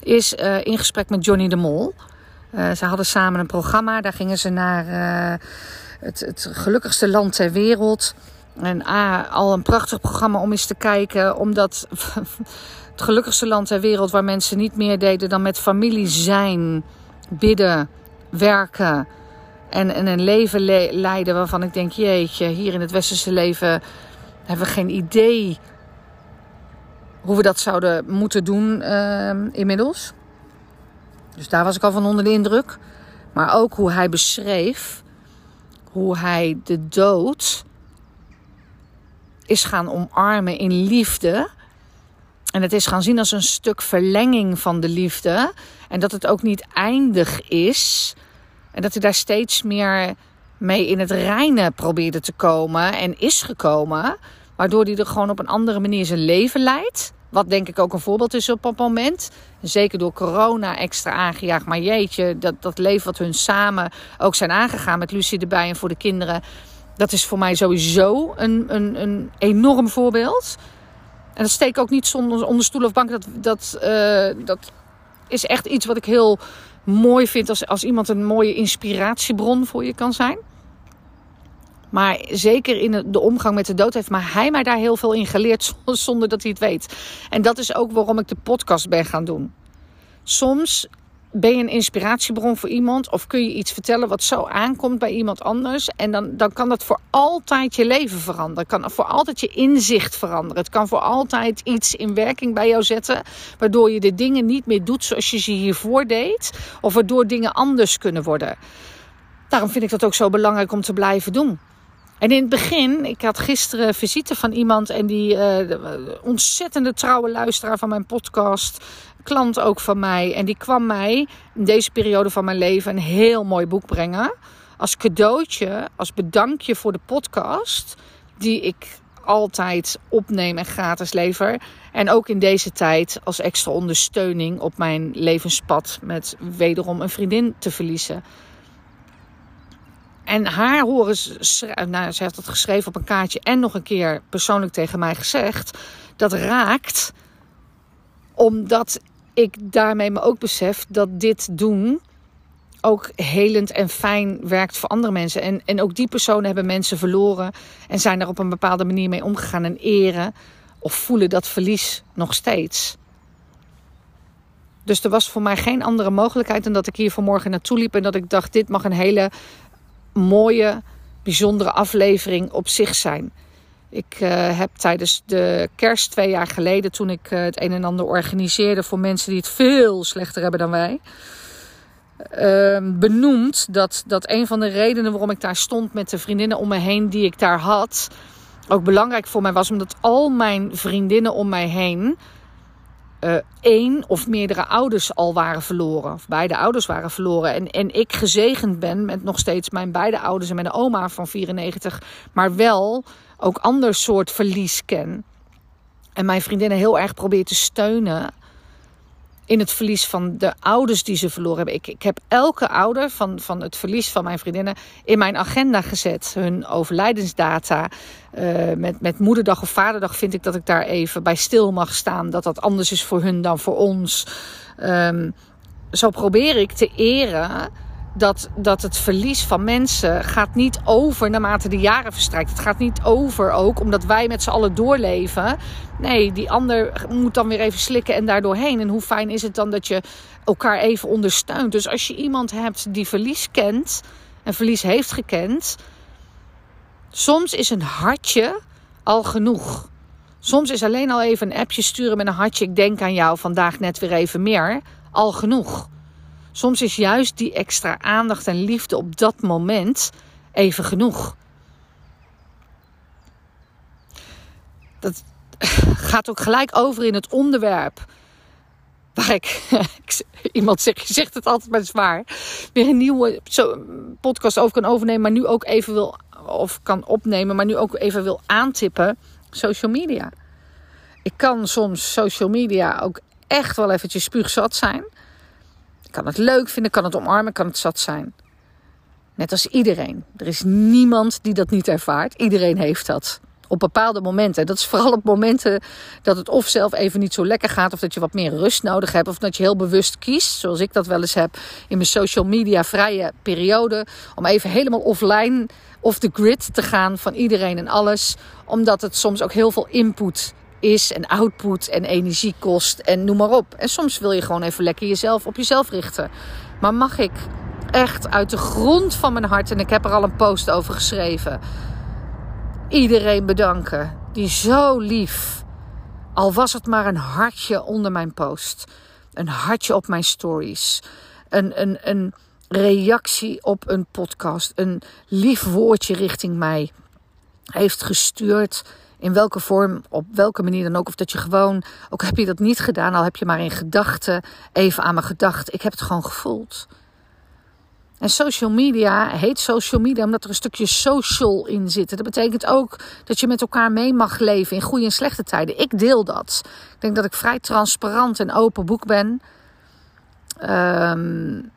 is uh, in gesprek met Johnny de Mol. Uh, ze hadden samen een programma, daar gingen ze naar uh, het, het gelukkigste land ter wereld. En al een prachtig programma om eens te kijken. Omdat het gelukkigste land ter wereld waar mensen niet meer deden dan met familie zijn, bidden, werken. En, en een leven le leiden waarvan ik denk, jeetje, hier in het westerse leven hebben we geen idee hoe we dat zouden moeten doen uh, inmiddels. Dus daar was ik al van onder de indruk. Maar ook hoe hij beschreef hoe hij de dood is gaan omarmen in liefde. En het is gaan zien als een stuk verlenging van de liefde. En dat het ook niet eindig is. En dat hij daar steeds meer mee in het reine probeerde te komen en is gekomen. Waardoor hij er gewoon op een andere manier zijn leven leidt. Wat denk ik ook een voorbeeld is op dat moment. Zeker door corona extra aangejaagd. Maar jeetje, dat, dat leven wat hun samen ook zijn aangegaan met Lucie erbij en voor de kinderen. Dat is voor mij sowieso een, een, een enorm voorbeeld. En dat steek ook niet zonder, onder stoel of bank. Dat, dat, uh, dat is echt iets wat ik heel mooi vind als, als iemand een mooie inspiratiebron voor je kan zijn. Maar zeker in de omgang met de dood heeft maar hij mij daar heel veel in geleerd zonder dat hij het weet. En dat is ook waarom ik de podcast ben gaan doen. Soms ben je een inspiratiebron voor iemand of kun je iets vertellen wat zo aankomt bij iemand anders en dan, dan kan dat voor altijd je leven veranderen. Kan voor altijd je inzicht veranderen. Het kan voor altijd iets in werking bij jou zetten waardoor je de dingen niet meer doet zoals je ze hiervoor deed of waardoor dingen anders kunnen worden. Daarom vind ik dat ook zo belangrijk om te blijven doen. En in het begin, ik had gisteren visite van iemand en die uh, ontzettende trouwe luisteraar van mijn podcast klant ook van mij. En die kwam mij in deze periode van mijn leven een heel mooi boek brengen. Als cadeautje, als bedankje voor de podcast. Die ik altijd opneem en gratis lever. En ook in deze tijd als extra ondersteuning op mijn levenspad. Met wederom een vriendin te verliezen. En haar horen schrijven, nou, ze heeft dat geschreven op een kaartje en nog een keer persoonlijk tegen mij gezegd. Dat raakt omdat ik daarmee me ook besef dat dit doen ook helend en fijn werkt voor andere mensen. En, en ook die personen hebben mensen verloren en zijn er op een bepaalde manier mee omgegaan en eren of voelen dat verlies nog steeds. Dus er was voor mij geen andere mogelijkheid dan dat ik hier vanmorgen naartoe liep en dat ik dacht: dit mag een hele mooie, bijzondere aflevering op zich zijn. Ik uh, heb tijdens de kerst twee jaar geleden, toen ik uh, het een en ander organiseerde voor mensen die het veel slechter hebben dan wij, uh, benoemd dat, dat een van de redenen waarom ik daar stond met de vriendinnen om me heen die ik daar had, ook belangrijk voor mij was, omdat al mijn vriendinnen om mij heen uh, één of meerdere ouders al waren verloren. Of beide ouders waren verloren. En, en ik gezegend ben met nog steeds mijn beide ouders en mijn oma van 94. Maar wel ook ander soort verlies ken. En mijn vriendinnen heel erg probeer te steunen in het verlies van de ouders die ze verloren hebben. Ik, ik heb elke ouder van, van het verlies van mijn vriendinnen in mijn agenda gezet. Hun overlijdensdata. Uh, met, met moederdag of vaderdag vind ik dat ik daar even bij stil mag staan. Dat dat anders is voor hun dan voor ons. Um, zo probeer ik te eren dat, dat het verlies van mensen gaat niet over naarmate de jaren verstrijkt. Het gaat niet over ook omdat wij met z'n allen doorleven. Nee, die ander moet dan weer even slikken en daardoorheen. En hoe fijn is het dan dat je elkaar even ondersteunt. Dus als je iemand hebt die verlies kent en verlies heeft gekend. Soms is een hartje al genoeg. Soms is alleen al even een appje sturen met een hartje. Ik denk aan jou vandaag net weer even meer. Al genoeg. Soms is juist die extra aandacht en liefde op dat moment even genoeg. Dat gaat ook gelijk over in het onderwerp waar ik, iemand zegt, je zegt het altijd maar zwaar, weer een nieuwe podcast over kan overnemen, maar nu ook even wil, of kan opnemen, maar nu ook even wil aantippen, social media. Ik kan soms social media ook echt wel eventjes spuugzat zijn kan het leuk vinden, kan het omarmen, kan het zat zijn. Net als iedereen. Er is niemand die dat niet ervaart. Iedereen heeft dat. Op bepaalde momenten. Dat is vooral op momenten dat het of zelf even niet zo lekker gaat. Of dat je wat meer rust nodig hebt. Of dat je heel bewust kiest. Zoals ik dat wel eens heb in mijn social media vrije periode. Om even helemaal offline, off the grid te gaan van iedereen en alles. Omdat het soms ook heel veel input is en output en energie kost en noem maar op. En soms wil je gewoon even lekker jezelf op jezelf richten. Maar mag ik echt uit de grond van mijn hart, en ik heb er al een post over geschreven, iedereen bedanken die zo lief, al was het maar een hartje onder mijn post, een hartje op mijn stories, een, een, een reactie op een podcast, een lief woordje richting mij heeft gestuurd in welke vorm, op welke manier dan ook. Of dat je gewoon, ook heb je dat niet gedaan, al heb je maar in gedachten even aan me gedacht. Ik heb het gewoon gevoeld. En social media heet social media omdat er een stukje social in zit. Dat betekent ook dat je met elkaar mee mag leven in goede en slechte tijden. Ik deel dat. Ik denk dat ik vrij transparant en open boek ben. Um,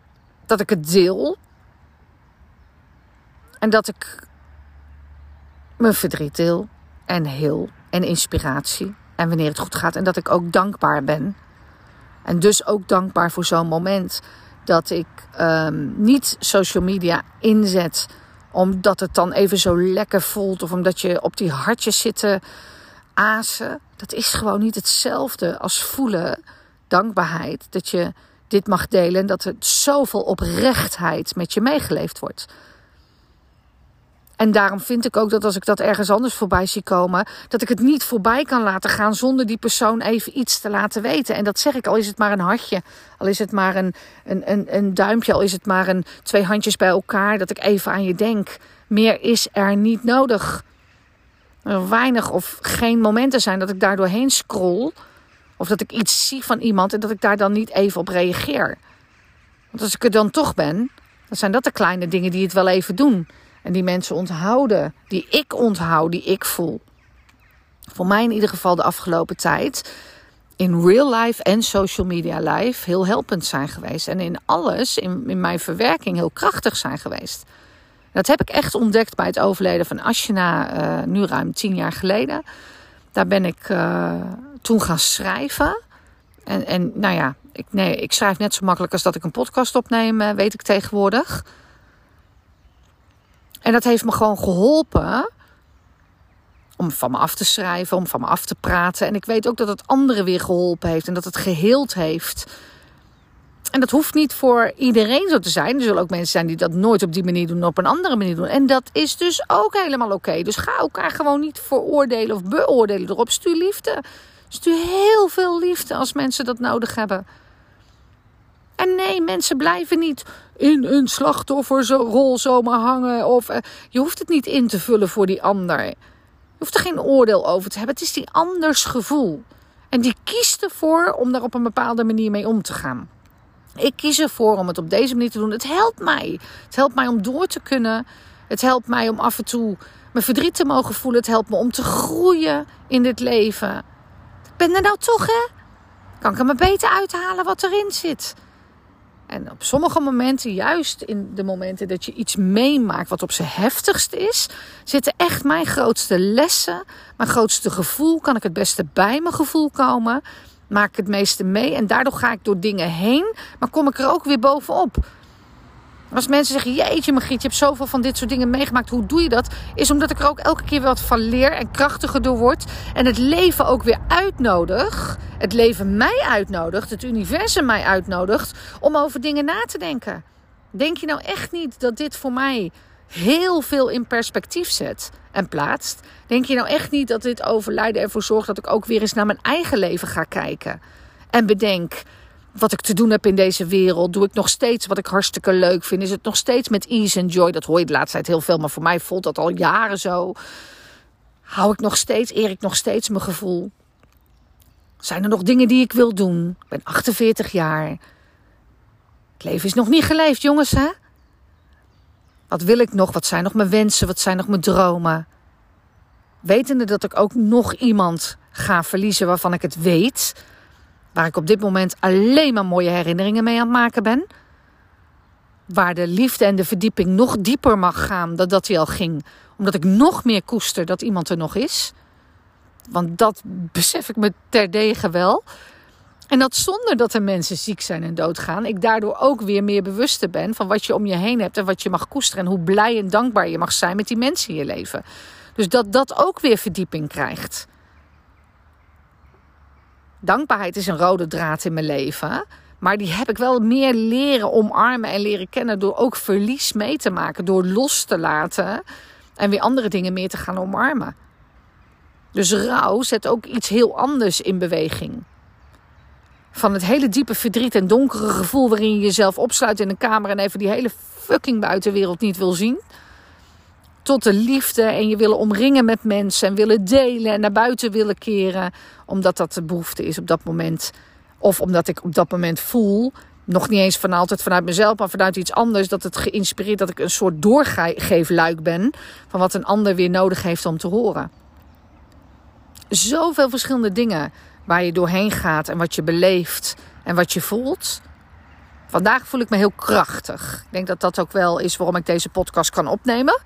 dat ik het deel. En dat ik mijn verdriet deel en heel en inspiratie. En wanneer het goed gaat. En dat ik ook dankbaar ben. En dus ook dankbaar voor zo'n moment dat ik um, niet social media inzet omdat het dan even zo lekker voelt of omdat je op die hartjes zit te azen. Dat is gewoon niet hetzelfde als voelen dankbaarheid dat je dit mag delen en dat er zoveel oprechtheid met je meegeleefd wordt. En daarom vind ik ook dat als ik dat ergens anders voorbij zie komen, dat ik het niet voorbij kan laten gaan zonder die persoon even iets te laten weten. En dat zeg ik, al is het maar een hartje, al is het maar een, een, een, een duimpje, al is het maar een, twee handjes bij elkaar, dat ik even aan je denk. Meer is er niet nodig. Er weinig of geen momenten zijn dat ik daar doorheen scroll. Of dat ik iets zie van iemand en dat ik daar dan niet even op reageer. Want als ik er dan toch ben, dan zijn dat de kleine dingen die het wel even doen. En die mensen onthouden, die ik onthoud, die ik voel. Voor mij in ieder geval de afgelopen tijd in real life en social media life heel helpend zijn geweest. En in alles, in, in mijn verwerking, heel krachtig zijn geweest. Dat heb ik echt ontdekt bij het overleden van Ashina, uh, nu ruim tien jaar geleden. Daar ben ik uh, toen gaan schrijven. En, en nou ja, ik, nee, ik schrijf net zo makkelijk als dat ik een podcast opneem, uh, weet ik tegenwoordig. En dat heeft me gewoon geholpen om van me af te schrijven, om van me af te praten. En ik weet ook dat het anderen weer geholpen heeft en dat het geheeld heeft. En dat hoeft niet voor iedereen zo te zijn. Er zullen ook mensen zijn die dat nooit op die manier doen, op een andere manier doen. En dat is dus ook helemaal oké. Dus ga elkaar gewoon niet veroordelen of beoordelen erop. Stuur liefde. Stuur heel veel liefde als mensen dat nodig hebben. En nee, mensen blijven niet in een slachtofferrol zomaar hangen. Of, uh, je hoeft het niet in te vullen voor die ander. Je hoeft er geen oordeel over te hebben. Het is die anders gevoel. En die kiest ervoor om daar op een bepaalde manier mee om te gaan. Ik kies ervoor om het op deze manier te doen. Het helpt mij. Het helpt mij om door te kunnen. Het helpt mij om af en toe mijn verdriet te mogen voelen. Het helpt me om te groeien in dit leven. Ik ben er nou toch, hè? Kan ik er maar beter uithalen wat erin zit. En op sommige momenten, juist in de momenten dat je iets meemaakt wat op zijn heftigst is, zitten echt mijn grootste lessen, mijn grootste gevoel. Kan ik het beste bij mijn gevoel komen? Maak ik het meeste mee en daardoor ga ik door dingen heen, maar kom ik er ook weer bovenop. Als mensen zeggen, jeetje Margriet, je hebt zoveel van dit soort dingen meegemaakt. Hoe doe je dat? Is omdat ik er ook elke keer wat van leer en krachtiger door word. En het leven ook weer uitnodig. Het leven mij uitnodigt. Het universum mij uitnodigt. Om over dingen na te denken. Denk je nou echt niet dat dit voor mij heel veel in perspectief zet en plaatst? Denk je nou echt niet dat dit overlijden ervoor zorgt dat ik ook weer eens naar mijn eigen leven ga kijken? En bedenk wat ik te doen heb in deze wereld. Doe ik nog steeds wat ik hartstikke leuk vind? Is het nog steeds met ease and joy? Dat hoor je de laatste tijd heel veel, maar voor mij voelt dat al jaren zo. Hou ik nog steeds, eer ik nog steeds mijn gevoel? Zijn er nog dingen die ik wil doen? Ik ben 48 jaar. Het leven is nog niet geleefd, jongens, hè? Wat wil ik nog? Wat zijn nog mijn wensen? Wat zijn nog mijn dromen? Wetende dat ik ook nog iemand ga verliezen waarvan ik het weet Waar ik op dit moment alleen maar mooie herinneringen mee aan het maken ben. Waar de liefde en de verdieping nog dieper mag gaan dan dat hij al ging. Omdat ik nog meer koester dat iemand er nog is. Want dat besef ik me terdege wel. En dat zonder dat er mensen ziek zijn en doodgaan, ik daardoor ook weer meer bewuster ben van wat je om je heen hebt en wat je mag koesteren. En hoe blij en dankbaar je mag zijn met die mensen in je leven. Dus dat dat ook weer verdieping krijgt dankbaarheid is een rode draad in mijn leven. Maar die heb ik wel meer leren omarmen en leren kennen door ook verlies mee te maken. Door los te laten en weer andere dingen meer te gaan omarmen. Dus rouw zet ook iets heel anders in beweging. Van het hele diepe verdriet en donkere gevoel waarin je jezelf opsluit in een kamer en even die hele fucking buitenwereld niet wil zien tot de liefde en je willen omringen met mensen en willen delen en naar buiten willen keren, omdat dat de behoefte is op dat moment. Of omdat ik op dat moment voel, nog niet eens van altijd vanuit mezelf, maar vanuit iets anders, dat het geïnspireerd, dat ik een soort doorgeefluik ben van wat een ander weer nodig heeft om te horen. Zoveel verschillende dingen waar je doorheen gaat en wat je beleeft en wat je voelt. Vandaag voel ik me heel krachtig. Ik denk dat dat ook wel is waarom ik deze podcast kan opnemen.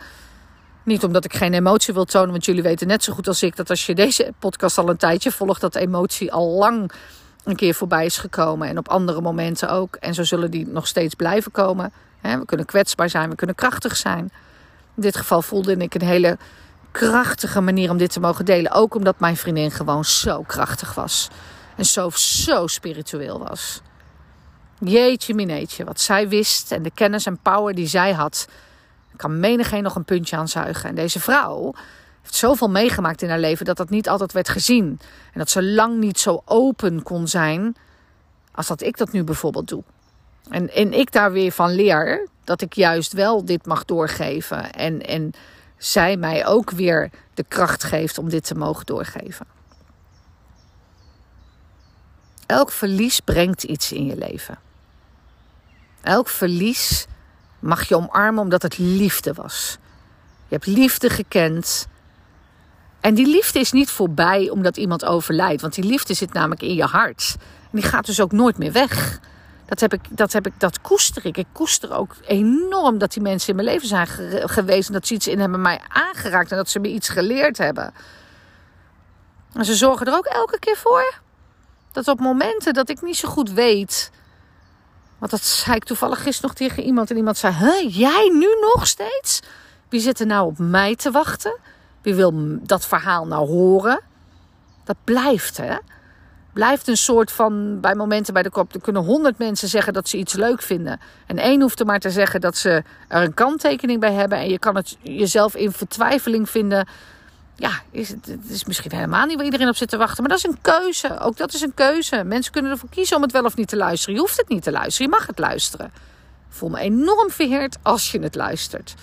Niet omdat ik geen emotie wil tonen, want jullie weten net zo goed als ik dat als je deze podcast al een tijdje volgt, dat emotie al lang een keer voorbij is gekomen. En op andere momenten ook. En zo zullen die nog steeds blijven komen. We kunnen kwetsbaar zijn, we kunnen krachtig zijn. In dit geval voelde ik een hele krachtige manier om dit te mogen delen. Ook omdat mijn vriendin gewoon zo krachtig was. En zo, zo spiritueel was. Jeetje mineetje, wat zij wist en de kennis en power die zij had kan menigeen nog een puntje aan zuigen. En deze vrouw heeft zoveel meegemaakt in haar leven dat dat niet altijd werd gezien. En dat ze lang niet zo open kon zijn als dat ik dat nu bijvoorbeeld doe. En, en ik daar weer van leer dat ik juist wel dit mag doorgeven. En, en zij mij ook weer de kracht geeft om dit te mogen doorgeven. Elk verlies brengt iets in je leven. Elk verlies mag je omarmen omdat het liefde was. Je hebt liefde gekend. En die liefde is niet voorbij omdat iemand overlijdt. Want die liefde zit namelijk in je hart. En die gaat dus ook nooit meer weg. Dat, heb ik, dat, heb ik, dat koester ik. Ik koester ook enorm dat die mensen in mijn leven zijn geweest. En dat ze iets in hebben mij aangeraakt. En dat ze me iets geleerd hebben. En ze zorgen er ook elke keer voor. Dat op momenten dat ik niet zo goed weet want dat zei ik toevallig gisteren nog tegen iemand. En iemand zei: Huh, jij nu nog steeds? Wie zit er nou op mij te wachten? Wie wil dat verhaal nou horen? Dat blijft, hè? Blijft een soort van. Bij momenten bij de kop. Er kunnen honderd mensen zeggen dat ze iets leuk vinden. En één hoeft er maar te zeggen dat ze er een kanttekening bij hebben. En je kan het jezelf in vertwijfeling vinden ja, is het, het, is misschien helemaal niet waar iedereen op zit te wachten. Maar dat is een keuze. Ook dat is een keuze. Mensen kunnen ervoor kiezen om het wel of niet te luisteren. Je hoeft het niet te luisteren. Je mag het luisteren. Ik voel me enorm verheerd als je het luistert.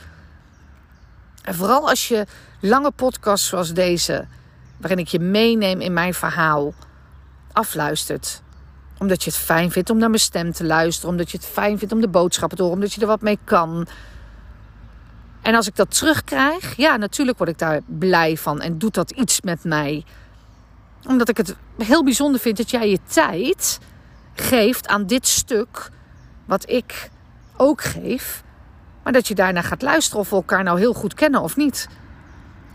En vooral als je lange podcasts zoals deze, waarin ik je meeneem in mijn verhaal, afluistert. Omdat je het fijn vindt om naar mijn stem te luisteren. Omdat je het fijn vindt om de boodschappen te horen. Omdat je er wat mee kan. En als ik dat terugkrijg, ja, natuurlijk word ik daar blij van. En doet dat iets met mij. Omdat ik het heel bijzonder vind dat jij je tijd geeft aan dit stuk. Wat ik ook geef. Maar dat je daarna gaat luisteren of we elkaar nou heel goed kennen of niet.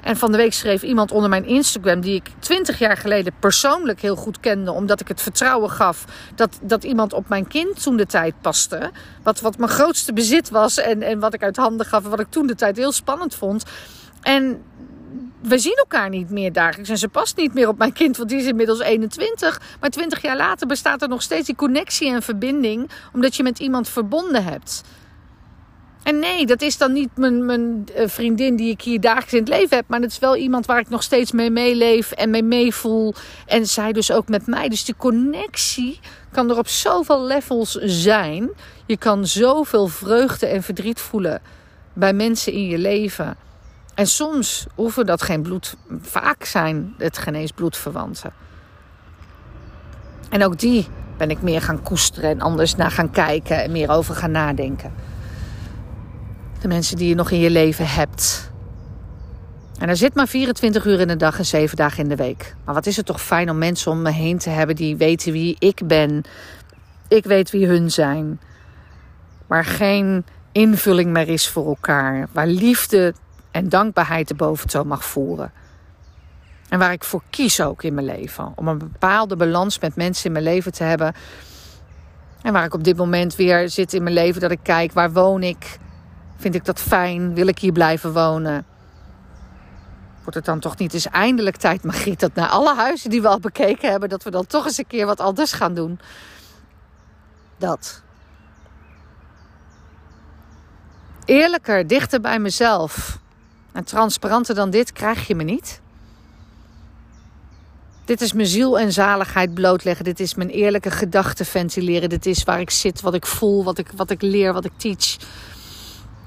En van de week schreef iemand onder mijn Instagram, die ik twintig jaar geleden persoonlijk heel goed kende, omdat ik het vertrouwen gaf dat, dat iemand op mijn kind toen de tijd paste. Wat, wat mijn grootste bezit was en, en wat ik uit handen gaf en wat ik toen de tijd heel spannend vond. En we zien elkaar niet meer dagelijks. En ze past niet meer op mijn kind, want die is inmiddels 21. Maar 20 jaar later bestaat er nog steeds die connectie en verbinding, omdat je met iemand verbonden hebt. En nee, dat is dan niet mijn, mijn eh, vriendin die ik hier dagelijks in het leven heb. Maar dat is wel iemand waar ik nog steeds mee meeleef en mee meevoel. En zij dus ook met mij. Dus die connectie kan er op zoveel levels zijn. Je kan zoveel vreugde en verdriet voelen bij mensen in je leven. En soms hoeven dat geen bloed. Vaak zijn het eens bloedverwanten. En ook die ben ik meer gaan koesteren en anders naar gaan kijken en meer over gaan nadenken. De mensen die je nog in je leven hebt. En er zit maar 24 uur in de dag en 7 dagen in de week. Maar wat is het toch fijn om mensen om me heen te hebben die weten wie ik ben. Ik weet wie hun zijn. Waar geen invulling meer is voor elkaar. Waar liefde en dankbaarheid de boventoon mag voeren. En waar ik voor kies ook in mijn leven. Om een bepaalde balans met mensen in mijn leven te hebben. En waar ik op dit moment weer zit in mijn leven dat ik kijk waar woon ik. Vind ik dat fijn? Wil ik hier blijven wonen? Wordt het dan toch niet eens eindelijk tijd, Margriet, dat na alle huizen die we al bekeken hebben, dat we dan toch eens een keer wat anders gaan doen? Dat. Eerlijker, dichter bij mezelf. En transparanter dan dit krijg je me niet. Dit is mijn ziel en zaligheid blootleggen. Dit is mijn eerlijke gedachten ventileren. Dit is waar ik zit, wat ik voel, wat ik, wat ik leer, wat ik teach.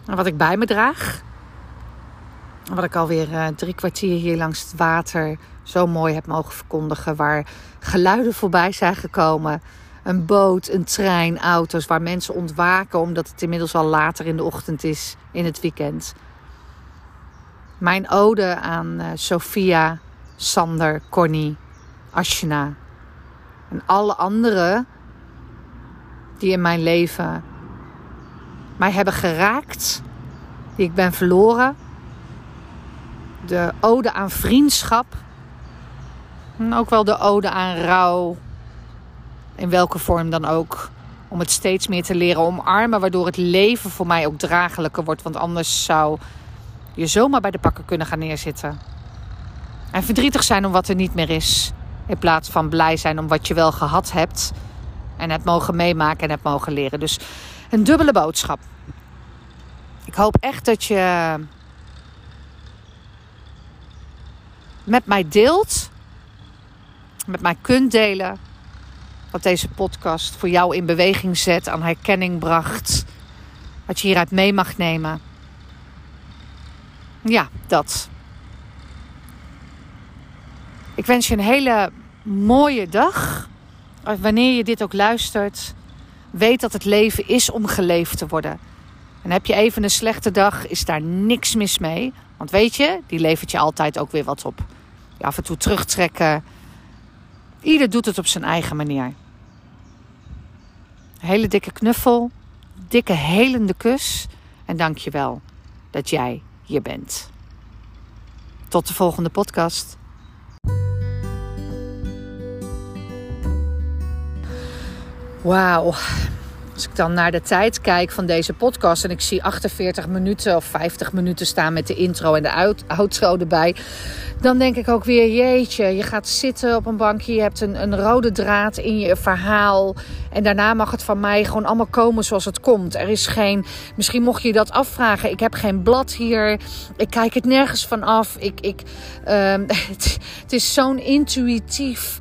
Wat ik bij me draag. Wat ik alweer uh, drie kwartier hier langs het water zo mooi heb mogen verkondigen. Waar geluiden voorbij zijn gekomen. Een boot, een trein, auto's waar mensen ontwaken omdat het inmiddels al later in de ochtend is in het weekend. Mijn ode aan uh, Sophia, Sander, Connie, Ashna en alle anderen die in mijn leven mij hebben geraakt, die ik ben verloren. De ode aan vriendschap. En ook wel de ode aan rouw. In welke vorm dan ook. Om het steeds meer te leren omarmen, waardoor het leven voor mij ook draaglijker wordt. Want anders zou je zomaar bij de pakken kunnen gaan neerzitten. En verdrietig zijn om wat er niet meer is. In plaats van blij zijn om wat je wel gehad hebt. En het mogen meemaken en het mogen leren. Dus een dubbele boodschap. Ik hoop echt dat je met mij deelt, met mij kunt delen wat deze podcast voor jou in beweging zet, aan herkenning bracht, wat je hieruit mee mag nemen. Ja, dat. Ik wens je een hele mooie dag. Wanneer je dit ook luistert, weet dat het leven is om geleefd te worden. En heb je even een slechte dag, is daar niks mis mee. Want weet je, die levert je altijd ook weer wat op. Af en toe terugtrekken. Ieder doet het op zijn eigen manier. Hele dikke knuffel, dikke helende kus. En dank je wel dat jij hier bent. Tot de volgende podcast. Wauw. Als ik dan naar de tijd kijk van deze podcast en ik zie 48 minuten of 50 minuten staan met de intro en de outro erbij, dan denk ik ook weer: jeetje, je gaat zitten op een bankje, je hebt een, een rode draad in je verhaal en daarna mag het van mij gewoon allemaal komen zoals het komt. Er is geen, misschien mocht je dat afvragen, ik heb geen blad hier, ik kijk het nergens van af. Ik, ik, uh, het, het is zo'n intuïtief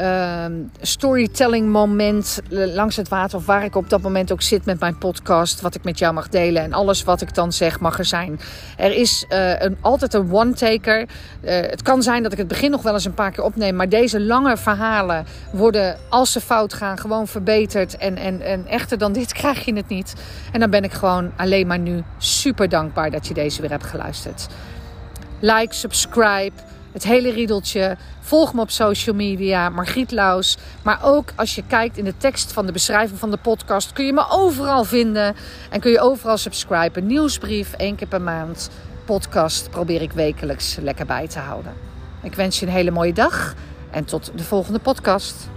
uh, storytelling moment langs het water. Of waar ik op dat moment ook zit met mijn podcast. Wat ik met jou mag delen. En alles wat ik dan zeg mag er zijn. Er is uh, een, altijd een one-taker. Uh, het kan zijn dat ik het begin nog wel eens een paar keer opneem. Maar deze lange verhalen worden, als ze fout gaan, gewoon verbeterd. En, en, en echter dan dit krijg je het niet. En dan ben ik gewoon alleen maar nu super dankbaar dat je deze weer hebt geluisterd. Like, subscribe het hele riedeltje. Volg me op social media, Margriet Laus. Maar ook als je kijkt in de tekst van de beschrijving van de podcast, kun je me overal vinden. En kun je overal subscriben. Nieuwsbrief één keer per maand. Podcast probeer ik wekelijks lekker bij te houden. Ik wens je een hele mooie dag en tot de volgende podcast.